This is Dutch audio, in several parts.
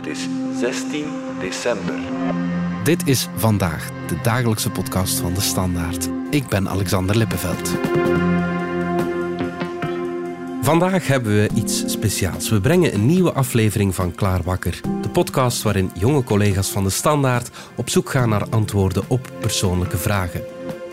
Het is 16 december. Dit is Vandaag, de dagelijkse podcast van De Standaard. Ik ben Alexander Lippenveld. Vandaag hebben we iets speciaals. We brengen een nieuwe aflevering van Klaar Wakker. De podcast waarin jonge collega's van De Standaard op zoek gaan naar antwoorden op persoonlijke vragen.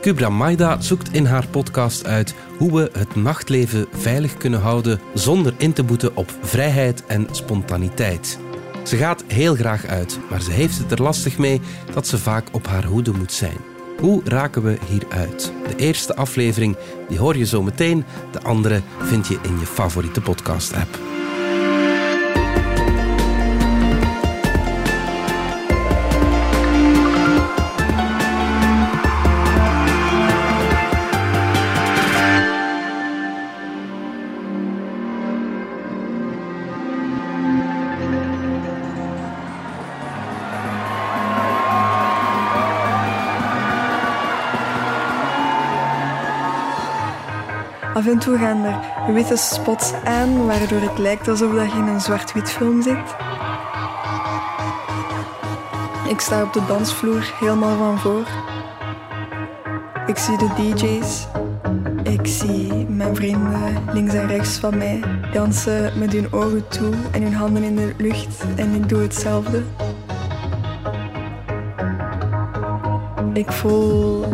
Kubra Maida zoekt in haar podcast uit hoe we het nachtleven veilig kunnen houden zonder in te boeten op vrijheid en spontaniteit. Ze gaat heel graag uit, maar ze heeft het er lastig mee dat ze vaak op haar hoede moet zijn. Hoe raken we hieruit? De eerste aflevering die hoor je zo meteen, de andere vind je in je favoriete podcast-app. Af en toe gaan er witte spots aan, waardoor het lijkt alsof dat je in een zwart-wit film zit. Ik sta op de dansvloer helemaal van voor. Ik zie de DJ's. Ik zie mijn vrienden links en rechts van mij dansen met hun ogen toe en hun handen in de lucht en ik doe hetzelfde. Ik voel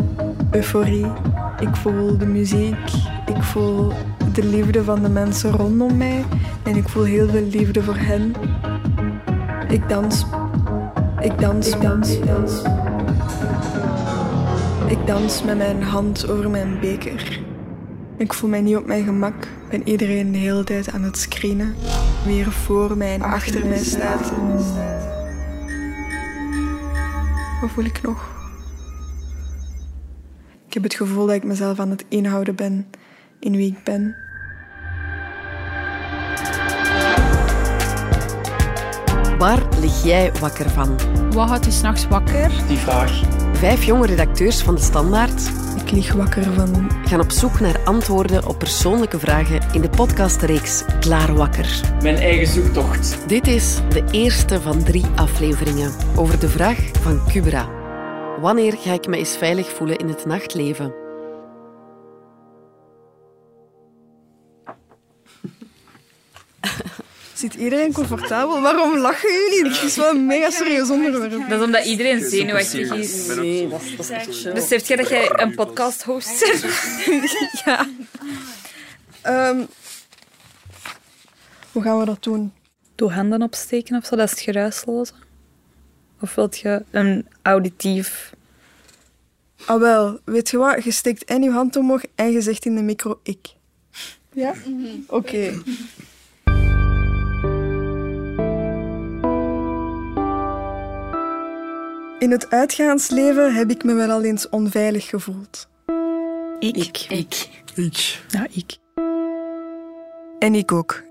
euforie. Ik voel de muziek. Ik voel de liefde van de mensen rondom mij. En ik voel heel veel liefde voor hen. Ik dans. Ik dans, ik dans, ik dans. Ik dans met mijn hand over mijn beker. Ik voel mij niet op mijn gemak. Ben iedereen de hele tijd aan het screenen. Wie er voor mij en achter mij staat. Wat voel ik nog? Ik heb het gevoel dat ik mezelf aan het inhouden ben in wie ik ben. Waar lig jij wakker van? Wat houdt u s'nachts wakker? Die vraag. Vijf jonge redacteurs van De Standaard Ik lig wakker van gaan op zoek naar antwoorden op persoonlijke vragen in de podcastreeks Klaar Wakker. Mijn eigen zoektocht. Dit is de eerste van drie afleveringen over de vraag van Kubra. Wanneer ga ik me eens veilig voelen in het nachtleven? Zit iedereen comfortabel? Waarom lachen jullie? Het is wel een mega serieus onderwerp. Dat is omdat iedereen zenuwachtig is. Nee, dat is, dat is echt chill. Beseft jij dat jij een podcast host bent? ja. Ehm, hoe gaan we dat doen? Doe handen opsteken of zo, dat is het geruisloze. Of wilt je een auditief... Ah wel, weet je wat? Je steekt en je hand omhoog en je zegt in de micro ik. Ja? Oké. In het uitgaansleven heb ik me wel al eens onveilig gevoeld. Ik. Ik. Ja, ik. En ik ook.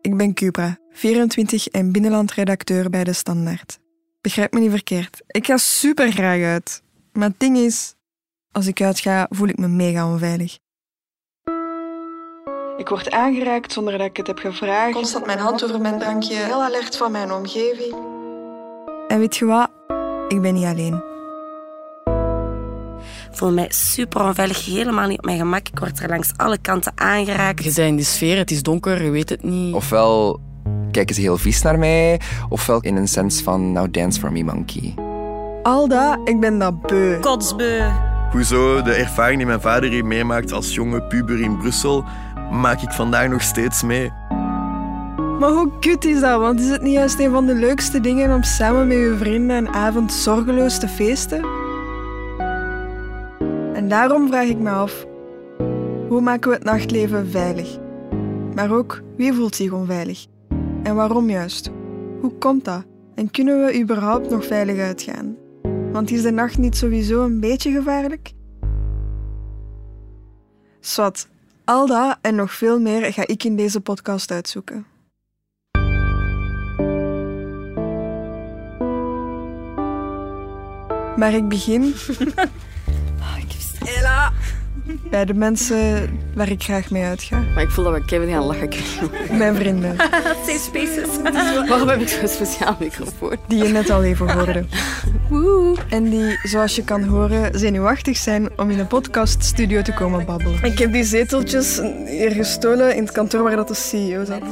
Ik ben Cupra, 24 en binnenlandredacteur bij De Standaard. Begrijp me niet verkeerd. Ik ga super graag uit. Maar het ding is, als ik uitga, voel ik me mega onveilig. Ik word aangeraakt zonder dat ik het heb gevraagd. Constant mijn hand over mijn drankje. Heel alert van mijn omgeving. En weet je wat? Ik ben niet alleen. Ik voel mij super onveilig, helemaal niet op mijn gemak. Ik word er langs alle kanten aangeraakt. Je bent in die sfeer, het is donker, je weet het niet. Ofwel kijken ze heel vies naar mij, ofwel in een sens van now dance for me monkey. Al dat, ik ben dat beu. Kotsbeu. Hoezo de ervaring die mijn vader hier meemaakt als jonge puber in Brussel, maak ik vandaag nog steeds mee. Maar hoe kut is dat? Want is het niet juist een van de leukste dingen om samen met je vrienden een avond zorgeloos te feesten? En daarom vraag ik me af: hoe maken we het nachtleven veilig? Maar ook wie voelt zich onveilig? En waarom juist? Hoe komt dat? En kunnen we überhaupt nog veilig uitgaan? Want is de nacht niet sowieso een beetje gevaarlijk? Swat, al dat en nog veel meer ga ik in deze podcast uitzoeken. Maar ik begin. Ella! Bij de mensen waar ik graag mee uitga. Maar ik voel dat we Kevin gaan lachen. Mijn vrienden. Safe spaces. Waarom heb ik zo'n speciaal microfoon? Die je net al even hoorde. Woe. En die, zoals je kan horen, zenuwachtig zijn om in een podcaststudio te komen babbelen. Ik heb die zeteltjes hier gestolen in het kantoor waar dat de CEO zat.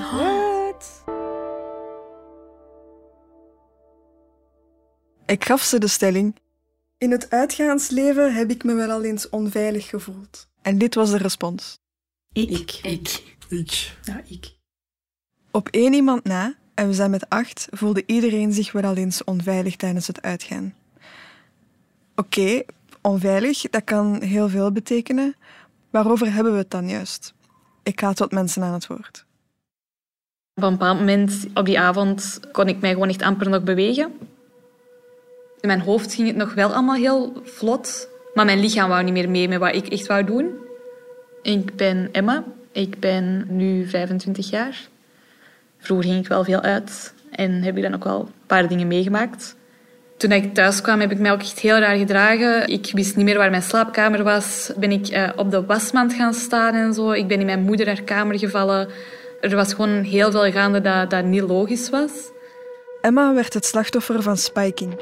Ik gaf ze de stelling. In het uitgaansleven heb ik me wel al eens onveilig gevoeld. En dit was de respons. Ik. Ik. Ik. Ja, ik. Op één iemand na, en we zijn met acht, voelde iedereen zich wel al eens onveilig tijdens het uitgaan. Oké, onveilig, dat kan heel veel betekenen. Waarover hebben we het dan juist? Ik ga tot mensen aan het woord. Op een bepaald moment op die avond kon ik mij gewoon echt amper nog bewegen. In mijn hoofd ging het nog wel allemaal heel vlot, maar mijn lichaam wou niet meer mee met wat ik echt wou doen. Ik ben Emma, ik ben nu 25 jaar. Vroeger ging ik wel veel uit en heb ik dan ook wel een paar dingen meegemaakt. Toen ik thuis kwam, heb ik mij ook echt heel raar gedragen. Ik wist niet meer waar mijn slaapkamer was. Ben ik eh, op de wasmand gaan staan en zo. Ik ben in mijn moeder haar kamer gevallen. Er was gewoon heel veel gaande dat, dat niet logisch was. Emma werd het slachtoffer van spiking.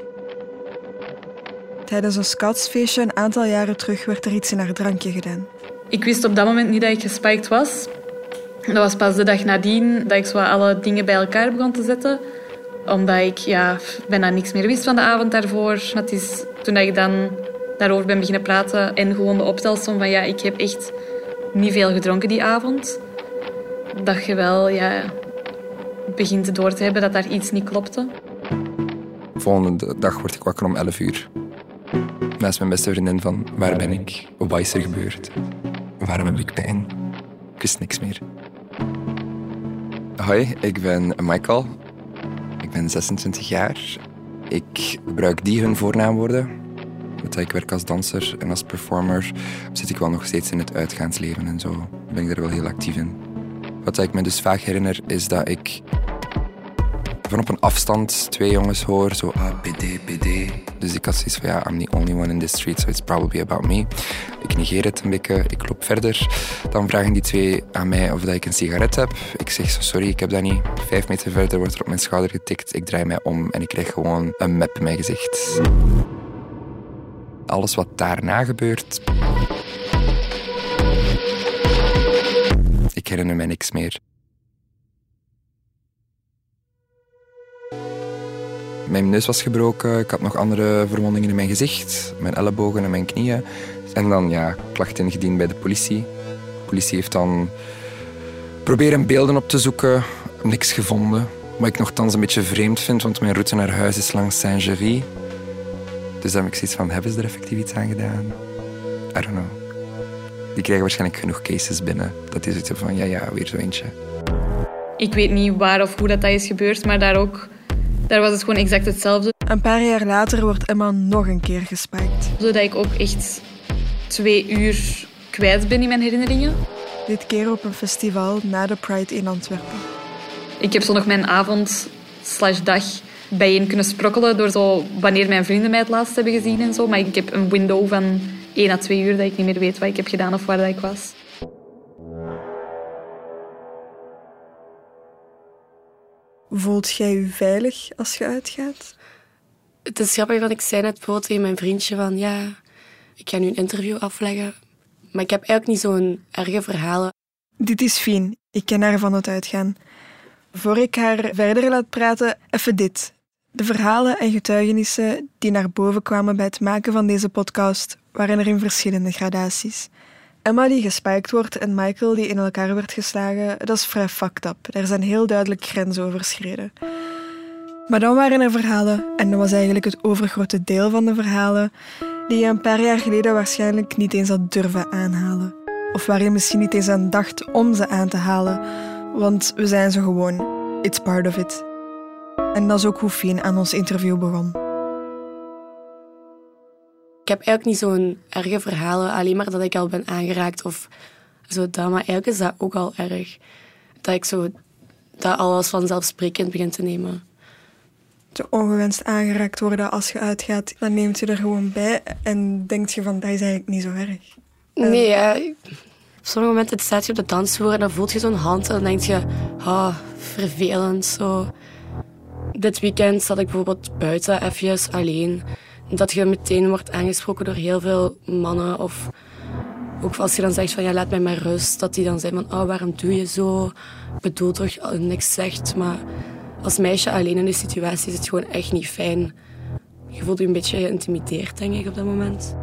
Tijdens een scoutsfeestje een aantal jaren terug werd er iets in haar drankje gedaan. Ik wist op dat moment niet dat ik gespiked was. Dat was pas de dag nadien dat ik zo alle dingen bij elkaar begon te zetten. Omdat ik ja, bijna niks meer wist van de avond daarvoor. Het is toen ik dan daarover ben beginnen praten en gewoon de optelsom van ja, ik heb echt niet veel gedronken die avond. Dat je wel ja, begint door te hebben dat daar iets niet klopte. Volgende dag word ik wakker om 11 uur. Naast mijn beste vriendin van waar ben ik? Wat is er gebeurd? Waarom heb ik pijn? Ik wist niks meer. Hoi, ik ben Michael. Ik ben 26 jaar. Ik gebruik die hun voornaamwoorden. Want ik werk als danser en als performer zit ik wel nog steeds in het uitgaansleven en zo. Ben ik er wel heel actief in. Wat ik me dus vaak herinner is dat ik van op een afstand twee jongens hoor, zo ah, PD, PD. Dus ik had zoiets van ja, I'm the only one in this street, so it's probably about me. Ik negeer het een beetje, ik loop verder. Dan vragen die twee aan mij of dat ik een sigaret heb. Ik zeg zo sorry, ik heb dat niet. Vijf meter verder wordt er op mijn schouder getikt. Ik draai mij om en ik krijg gewoon een map in mijn gezicht. Alles wat daarna gebeurt. Ik herinner mij niks meer. Mijn neus was gebroken, ik had nog andere verwondingen in mijn gezicht, mijn ellebogen en mijn knieën. En dan ja, klachten ingediend bij de politie. De politie heeft dan proberen beelden op te zoeken, niks gevonden. Wat ik nogthans een beetje vreemd vind, want mijn route naar huis is langs Saint-Géry. Dus dan heb ik zoiets van, hebben ze er effectief iets aan gedaan? I don't know. Die krijgen waarschijnlijk genoeg cases binnen. Dat is zoiets van, ja, ja, weer zo eentje. Ik weet niet waar of hoe dat, dat is gebeurd, maar daar ook daar was het gewoon exact hetzelfde. Een paar jaar later wordt Emma nog een keer gespijkt. Zodat ik ook echt twee uur kwijt ben in mijn herinneringen. Dit keer op een festival na de Pride in Antwerpen. Ik heb zo nog mijn avond slash dag bijeen kunnen sprokkelen door zo wanneer mijn vrienden mij het laatst hebben gezien en zo. Maar ik heb een window van 1 à 2 uur dat ik niet meer weet wat ik heb gedaan of waar dat ik was. Voelt jij je veilig als je uitgaat? Het is grappig, want ik zei net bijvoorbeeld tegen mijn vriendje van ja, ik ga nu een interview afleggen. Maar ik heb eigenlijk niet zo'n erge verhalen. Dit is Fien. Ik ken haar van het uitgaan. Voor ik haar verder laat praten, even dit. De verhalen en getuigenissen die naar boven kwamen bij het maken van deze podcast waren er in verschillende gradaties. Emma die gespijkt wordt en Michael die in elkaar werd geslagen, dat is vrij fucked up. Er zijn heel duidelijk grenzen overschreden. Maar dan waren er verhalen, en dat was eigenlijk het overgrote deel van de verhalen, die je een paar jaar geleden waarschijnlijk niet eens had durven aanhalen. Of waar je misschien niet eens aan dacht om ze aan te halen, want we zijn ze gewoon. It's part of it. En dat is ook hoe Fien aan ons interview begon. Ik heb eigenlijk niet zo'n erge verhalen, alleen maar dat ik al ben aangeraakt of zo dat. Maar eigenlijk is dat ook al erg. Dat ik zo dat al als vanzelfsprekend begin te nemen. Zo ongewenst aangeraakt worden als je uitgaat, dan neemt je er gewoon bij en denkt je van, dat is eigenlijk niet zo erg. Nee, ja. op sommige momenten staat je op de dansvloer en dan voelt je zo'n hand en dan denk je, ah, vervelend zo. Dit weekend zat ik bijvoorbeeld buiten even alleen. Dat je meteen wordt aangesproken door heel veel mannen of ook als je dan zegt van ja, laat mij maar rust, dat die dan zijn van oh, waarom doe je zo? Ik bedoel toch niks zegt, maar als meisje alleen in die situatie is het gewoon echt niet fijn. Je voelt je een beetje geïntimideerd, denk ik, op dat moment.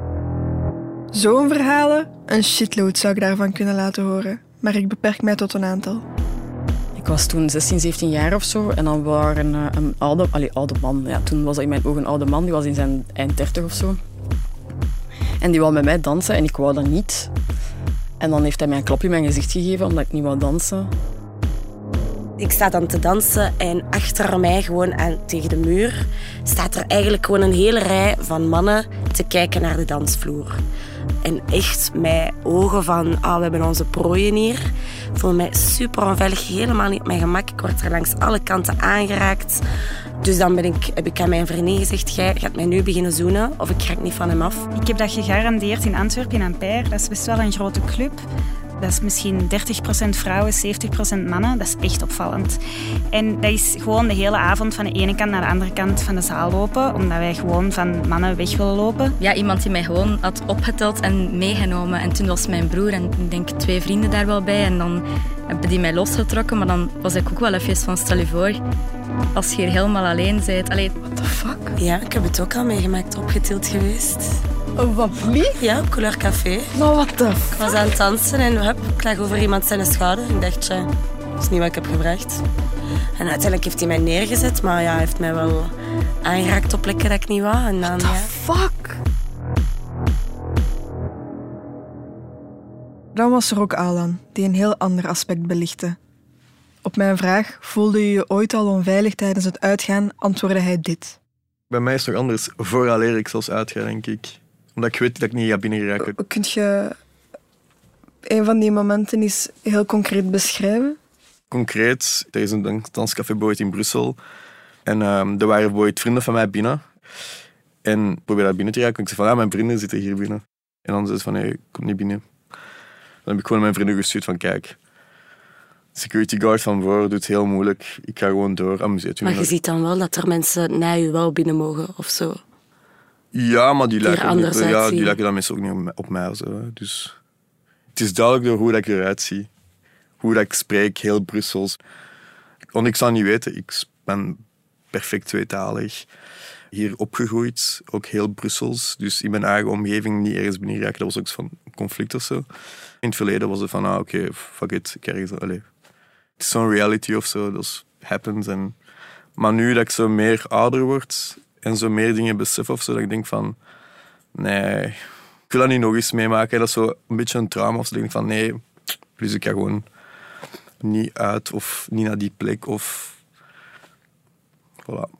Zo'n verhalen, een shitload zou ik daarvan kunnen laten horen. Maar ik beperk mij tot een aantal. Ik was toen 16, 17 jaar of zo. En dan waren een, een oude, allee, oude man. Ja, toen was hij in mijn ogen een oude man. Die was in zijn eind 30 of zo. En die wou met mij dansen en ik wou dat niet. En dan heeft hij mij een klopje in mijn gezicht gegeven omdat ik niet wou dansen. Ik sta dan te dansen en achter mij, gewoon aan, tegen de muur, staat er eigenlijk gewoon een hele rij van mannen te kijken naar de dansvloer. En echt met ogen van, ah, we hebben onze prooien hier. Ik voel mij super onveilig, helemaal niet op mijn gemak. Ik word er langs alle kanten aangeraakt. Dus dan ben ik, heb ik aan mijn vriendin gezegd, jij gaat mij nu beginnen zoenen of ik raak niet van hem af. Ik heb dat gegarandeerd in Antwerpen, in Ampère. Dat is best wel een grote club. Dat is misschien 30% vrouwen, 70% mannen. Dat is echt opvallend. En dat is gewoon de hele avond van de ene kant naar de andere kant van de zaal lopen, omdat wij gewoon van mannen weg willen lopen. Ja, iemand die mij gewoon had opgeteld en meegenomen. En toen was mijn broer en ik denk twee vrienden daar wel bij. En dan hebben die mij losgetrokken, maar dan was ik ook wel even van, stel je voor, als je hier helemaal alleen bent. Allee, what the fuck? Ja, ik heb het ook al meegemaakt, opgetild geweest. Oh, wat wie? Ja, Couleur Café. Maar wat de Ik was aan het dansen en hup, ik lag over iemand zijn schouder. Ik dacht, ja, dat is niet wat ik heb gebracht. En uiteindelijk heeft hij mij neergezet, maar ja, hij heeft mij wel aangeraakt op plekken dat ik niet wou. En dan, What the ja. fuck? Dan was er ook Alan, die een heel ander aspect belichtte. Op mijn vraag, voelde je je ooit al onveilig tijdens het uitgaan, antwoordde hij dit. Bij mij is het nog anders. Vooraleer ik zelfs uitga, denk ik. Omdat ik weet dat ik niet ga binnengeraken. Kunt je een van die momenten eens heel concreet beschrijven? Concreet, er is een danscafé Boyd in Brussel. En ehm er waren Boyd vrienden van mij binnen. En ik probeer daar binnen te raken. Ik zei van, ja, mijn vrienden zitten hier binnen. En dan zei ze van, nee, kom niet binnen. Dan heb ik gewoon mijn vrienden gestuurd van, kijk... Security guard van voor doet het heel moeilijk. Ik ga gewoon door. Amuseert u Maar je nog. ziet dan wel dat er mensen na je wel binnen mogen of zo. Ja, maar die Die lijken, ook ja, die lijken dan meestal ook niet op mij- op mij. Zo. Dus het is duidelijk door hoe dat ik eruit zie. Hoe dat ik spreek, heel Brussels. Want ik zou niet weten, ik ben perfect tweetalig. Hier opgegroeid, ook heel Brussels. Dus in mijn eigen omgeving niet ergens binnen geraken. Dat was ook van conflict of zo. In het verleden was het van, ah, oké, fuck it. Ik ergens, allee. Het is zo'n reality of zo, dat happens. En, maar nu dat ik zo meer ouder word en zo meer dingen besef of zo, dat ik denk van, nee, ik wil dat niet nog eens meemaken. Dat is zo een beetje een trauma of zo. Dat ik denk van, nee, dus ik ga gewoon niet uit of niet naar die plek of... Voilà.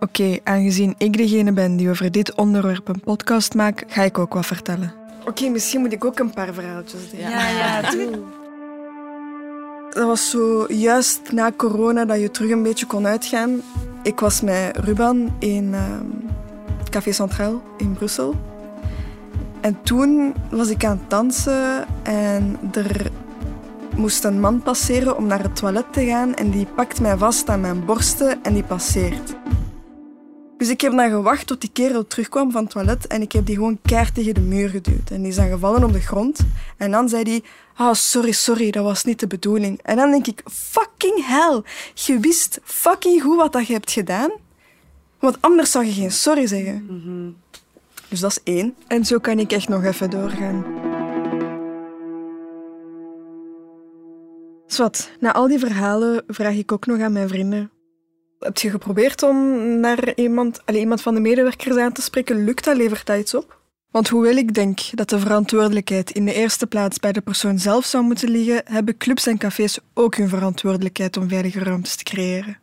Oké, aangezien ik degene ben die over dit onderwerp een podcast maakt, ga ik ook wat vertellen. Oké, misschien moet ik ook een paar verhaaltjes delen. Ja, ja, doe. Dat was zo juist na corona dat je terug een beetje kon uitgaan. Ik was met Ruban in ehm, Café Centraal in Brussel. En toen was ik aan het dansen en er moest een man passeren om naar het toilet te gaan en die pakt mij vast aan mijn borsten en die passeert. Dus ik heb dan gewacht tot die kerel terugkwam van het toilet en ik heb die gewoon keihard tegen de muur geduwd. En die is dan gevallen op de grond. En dan zei hij, ah, sorry, sorry, dat was niet de bedoeling. En dan denk ik, fucking hell, je wist fucking goed wat dat je hebt gedaan. Want anders zou je geen sorry zeggen. Dus dat is één. En zo kan ik echt nog even doorgaan. Zwat, na al die verhalen vraag ik ook nog aan mijn vrienden. Heb je geprobeerd om naar iemand, allez, iemand van de medewerkers aan te spreken? Lukt dat? Levert dat iets op? Want hoewel ik denk dat de verantwoordelijkheid in de eerste plaats bij de persoon zelf zou moeten liggen, hebben clubs en cafés ook hun verantwoordelijkheid om veilige ruimtes te creëren.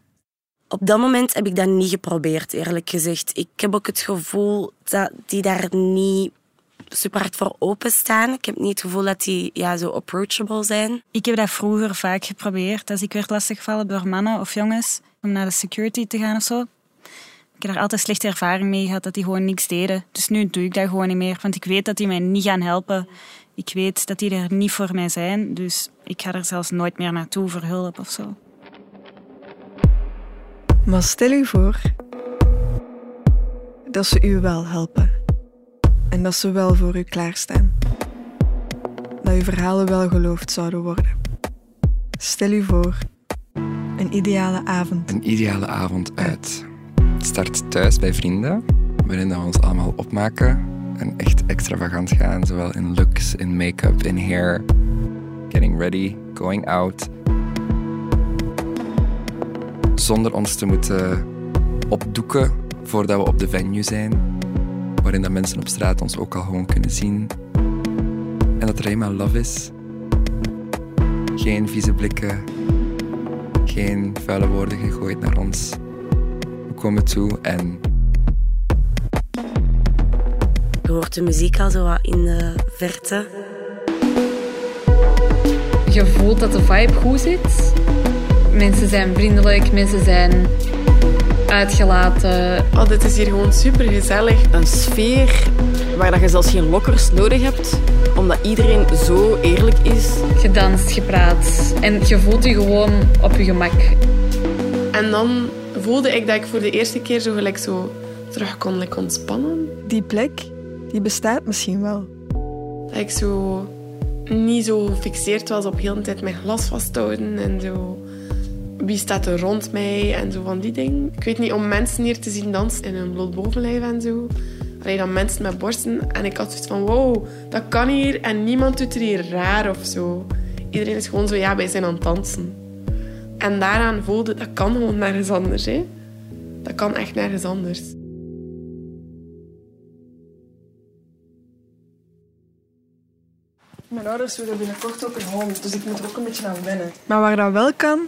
Op dat moment heb ik dat niet geprobeerd, eerlijk gezegd. Ik heb ook het gevoel dat die daar niet super hard voor openstaan. Ik heb niet het gevoel dat die ja, zo approachable zijn. Ik heb dat vroeger vaak geprobeerd. Als ik werd lastiggevallen door mannen of jongens om naar de security te gaan of zo. Ik heb daar altijd slechte ervaring mee gehad dat die gewoon niks deden. Dus nu doe ik dat gewoon niet meer, want ik weet dat die mij niet gaan helpen. Ik weet dat die er niet voor mij zijn, dus ik ga er zelfs nooit meer naartoe voor hulp of zo. Maar stel u voor dat ze u wel helpen. En dat ze wel voor u klaarstaan. Dat uw verhalen wel geloofd zouden worden. Stel u voor, een ideale avond. Een ideale avond uit. Het start thuis bij vrienden, waarin we ons allemaal opmaken en echt extravagant gaan, zowel in looks, in make-up, in hair, getting ready, going out. Zonder ons te moeten opdoeken voordat we op de venue zijn, waarin dat mensen op straat ons ook al gewoon kunnen zien. En dat er eenmaal love is. Geen vieze blikken, geen vuile woorden gegooid naar ons. We komen toe en Je hoort de muziek al zo wat in de verte. Je voelt dat de vibe goed zit. Mensen zijn vriendelijk, mensen zijn uitgelaten. Oh, dit is hier gewoon super gezellig. Een sfeer waar dat je zelfs geen lokkers nodig hebt, omdat iedereen zo eerlijk is. Gedanst, gepraat. En je voelt je gewoon op je gemak. En dan voelde ik dat ik voor de eerste keer zo gelijk zo terug kon like, ontspannen. Die plek, die bestaat misschien wel. Dat ik zo niet zo gefixeerd was op heel de tijd mijn glas vasthouden en zo. Wie staat er rond mij en zo van die dingen. Ik weet niet, om mensen hier te zien dansen in hun bloot bovenlijf en zo. Alleen dan mensen met borsten. En ik had zoiets van, wow, dat kan hier. En niemand doet er hier raar of zo. Iedereen is gewoon zo, ja, wij zijn aan het dansen. En daaraan voelde, dat kan gewoon nergens anders. Hè? Dat kan echt nergens anders. Mijn ouders willen binnenkort ook een hond, dus ik moet er ook een beetje aan wennen. Maar waar dat wel kan,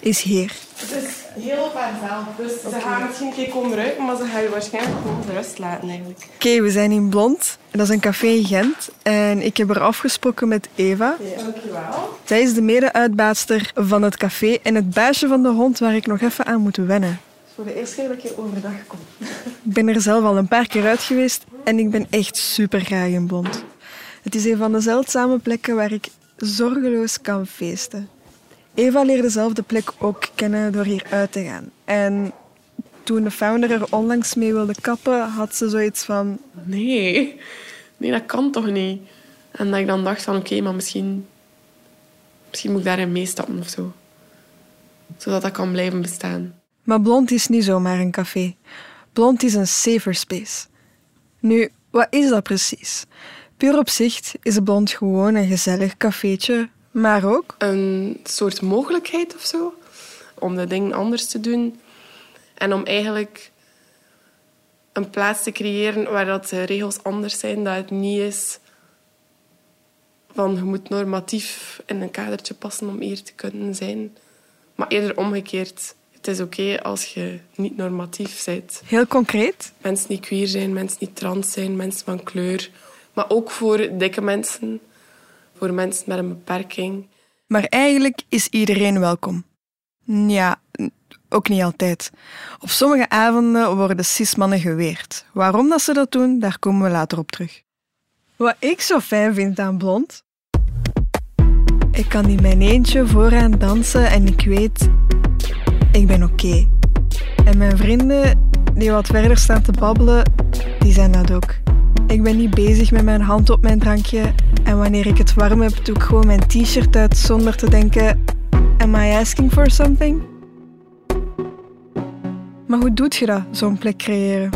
is hier. Het is heel op haarzelf. Dus ze gaan misschien een keer komen ruiken, maar ze gaan je waarschijnlijk gewoon rust laten eigenlijk. Oké, we zijn in Blond. Dat is een café in Gent. En ik heb er afgesproken met Eva. Ja. Dankjewel. Zij is de mede-uitbaatster van het café en het baasje van de hond waar ik nog even aan moet wennen. Voor de eerste keer dat ik hier overdag kom. Ik ben er zelf al een paar keer uit geweest en ik ben echt super graag in Blond. Het is een van de zeldzame plekken waar ik zorgeloos kan feesten. Eva leerde zelf de plek ook kennen door hier uit te gaan. En toen de founder er onlangs mee wilde kappen, had ze zoiets van... Nee, nee, dat kan toch niet? En dat ik dan dacht van, oké, maar misschien... Misschien moet ik daarin meestappen of zo. Zodat dat kan blijven bestaan. Maar Blond is niet zomaar een café. Blond is een safer space. Nu, wat is dat precies? Puur op zich is Blond gewoon een gezellig cafeetje, maar ook... Een soort mogelijkheid of zo. Om de dingen anders te doen. En om eigenlijk een plaats te creëren waar dat de regels anders zijn. Dat het niet is van je moet normatief in een kadertje passen om hier te kunnen zijn. Maar eerder omgekeerd. Het is oké als je niet normatief bent. Heel concreet? Mensen die queer zijn, mensen die trans zijn, mensen van kleur. Maar ook voor dikke mensen, voor mensen met een beperking. Maar eigenlijk is iedereen welkom. Ja, ook niet altijd. Op sommige avonden worden cismannen geweerd. Waarom dat ze dat doen, daar komen we later op terug. Wat ik zo fijn vind aan Blond... Ik kan in mijn eentje vooraan dansen en ik weet... Ik ben oké. En mijn vrienden, die wat verder staan te babbelen, die zijn dat ook. Ik ben niet bezig met mijn hand op mijn drankje. En wanneer ik het warm heb, doe ik gewoon mijn t-shirt uit zonder te denken... Am I asking for something? Maar hoe doet je dat, zo'n plek creëren?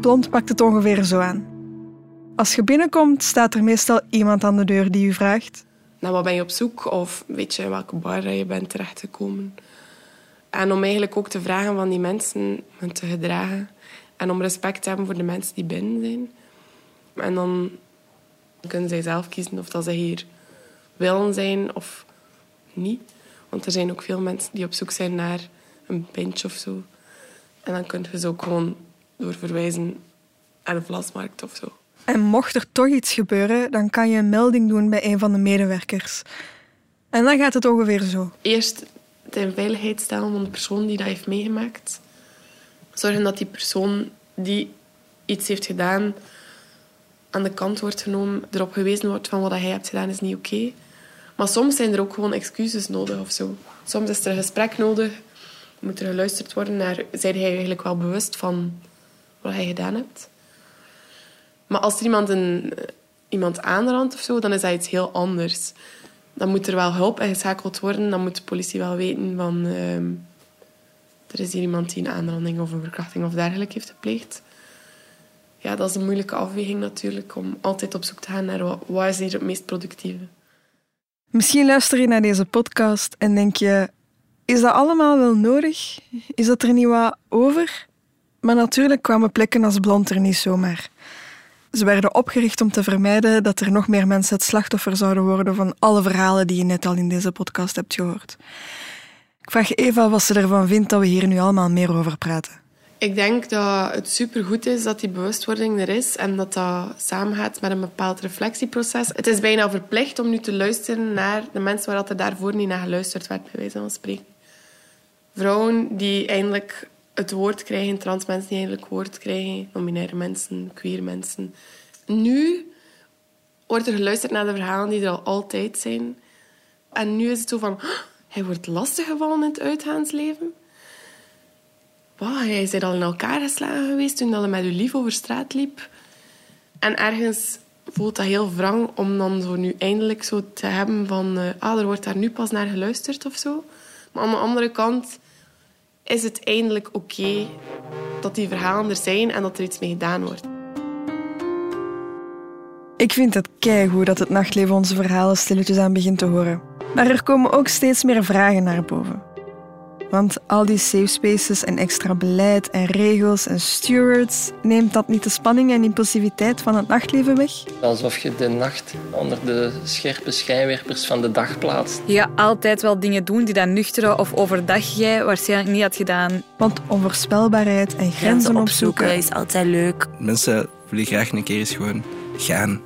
Blond pakt het ongeveer zo aan. Als je binnenkomt, staat er meestal iemand aan de deur die u vraagt... Naar wat ben je op zoek? Of weet je welke bar je bent terechtgekomen? En om eigenlijk ook te vragen van die mensen hun te gedragen. En om respect te hebben voor de mensen die binnen zijn. En dan kunnen zij zelf kiezen of dat ze hier willen zijn of niet. Want er zijn ook veel mensen die op zoek zijn naar een pintje of zo. En dan kun je ze ook gewoon doorverwijzen naar de vlasmarkt of zo. En mocht er toch iets gebeuren, dan kan je een melding doen bij een van de medewerkers. En dan gaat het ongeveer zo. Eerst in veiligheid stellen van de persoon die dat heeft meegemaakt. Zorgen dat die persoon die iets heeft gedaan aan de kant wordt genomen, erop gewezen wordt van wat hij hebt gedaan is niet oké. Maar soms zijn er ook gewoon excuses nodig of zo. Soms is er een gesprek nodig, moet er geluisterd worden naar, zijn hij eigenlijk wel bewust van wat hij gedaan hebt. Maar als er iemand, een, iemand aanrandt of zo, dan is dat iets heel anders. Dan moet er wel hulp ingeschakeld worden. Dan moet de politie wel weten van... ehm, er is hier iemand die een aanranding of een verkrachting of dergelijke heeft gepleegd. Ja, dat is een moeilijke afweging natuurlijk. Om altijd op zoek te gaan naar wat, is hier het meest productieve. Misschien luister je naar deze podcast en denk je: is dat allemaal wel nodig? Is dat er niet wat over? Maar natuurlijk kwamen plekken als Blond er niet zomaar. Ze werden opgericht om te vermijden dat er nog meer mensen het slachtoffer zouden worden van alle verhalen die je net al in deze podcast hebt gehoord. Vraag Eva wat ze ervan vindt dat we hier nu allemaal meer over praten. Ik denk dat het supergoed is dat die bewustwording er is en dat dat samengaat met een bepaald reflectieproces. Het is bijna verplicht om nu te luisteren naar de mensen waar er daarvoor niet naar geluisterd werd, bij wijze van spreken. Vrouwen die eindelijk het woord krijgen, trans mensen die eindelijk woord krijgen, non-binaire mensen, queer mensen. Nu wordt er geluisterd naar de verhalen die er al altijd zijn. En nu is het zo van, "Oh, hij wordt lastiggevallen in het uitgaansleven. Wow, hij is al in elkaar geslagen geweest toen hij met uw lief over straat liep. En ergens voelt dat heel wrang om dan zo nu eindelijk zo te hebben van... eh, ah, er wordt daar nu pas naar geluisterd of zo. Maar aan de andere kant is het eindelijk oké dat die verhalen er zijn en dat er iets mee gedaan wordt. Ik vind het keigoed dat het nachtleven onze verhalen stilletjes aan begint te horen. Maar er komen ook steeds meer vragen naar boven. Want al die safe spaces en extra beleid en regels en stewards, neemt dat niet de spanning en impulsiviteit van het nachtleven weg? Alsof je de nacht onder de scherpe schijnwerpers van de dag plaatst. Je gaat altijd wel dingen doen die dan nuchter of overdag jij waarschijnlijk niet had gedaan. Want onvoorspelbaarheid en grenzen opzoeken is altijd leuk. Mensen willen graag een keer eens gewoon gaan.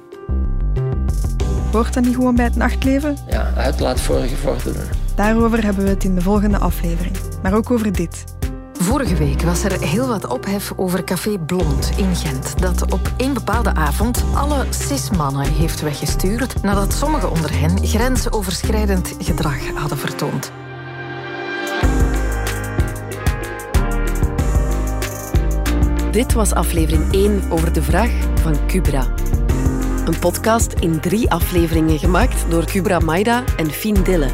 Hoort dat niet gewoon bij het nachtleven? Ja, uitlaat voor gevorderden. Daarover hebben we het in de volgende aflevering. Maar ook over dit. Vorige week was er heel wat ophef over Café Blond in Gent, dat op één bepaalde avond alle cis-mannen heeft weggestuurd nadat sommigen onder hen grensoverschrijdend gedrag hadden vertoond. Dit was aflevering 1 over de vraag van Cubra. Een podcast in drie afleveringen gemaakt door Cubra Maida en Fien Dille.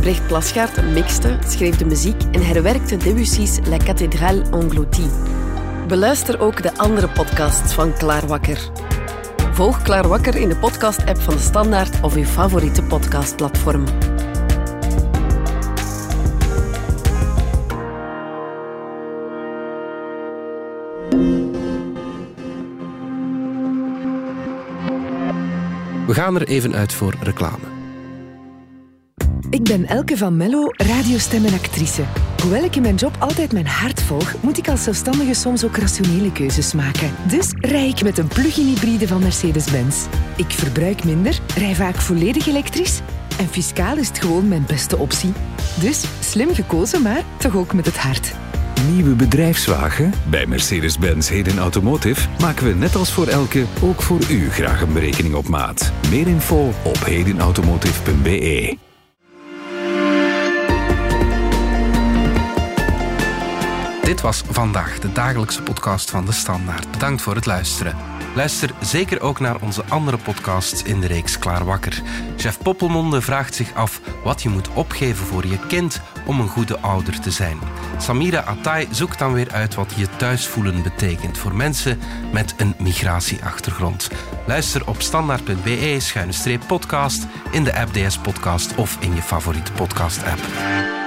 Brecht Plasgaard mixte, schreef de muziek en herwerkte Debussy's La Cathédrale Engloutie. Beluister ook de andere podcasts van Klaarwakker. Volg Klaarwakker in de podcast-app van de Standaard of uw favoriete podcastplatform. Gaan er even uit voor reclame. Ik ben Elke van Mello, radiostem en actrice. Hoewel ik in mijn job altijd mijn hart volg, moet ik als zelfstandige soms ook rationele keuzes maken. Dus rij ik met een plug-in hybride van Mercedes-Benz. Ik verbruik minder, rij vaak volledig elektrisch en fiscaal is het gewoon mijn beste optie. Dus slim gekozen, maar toch ook met het hart. Nieuwe bedrijfswagen? Bij Mercedes-Benz Heden Automotive maken we net als voor elke ook voor u graag een berekening op maat. Meer info op hedenautomotive.be. Dit was vandaag de dagelijkse podcast van de Standaard. Bedankt voor het luisteren. Luister zeker ook naar onze andere podcasts in de reeks Klaar Wakker. Chef Poppelmonde vraagt zich af wat je moet opgeven voor je kind om een goede ouder te zijn. Samira Attai zoekt dan weer uit wat je thuis voelen betekent voor mensen met een migratieachtergrond. Luister op standaard.be-podcast in de app DS Podcast of in je favoriete podcast-app.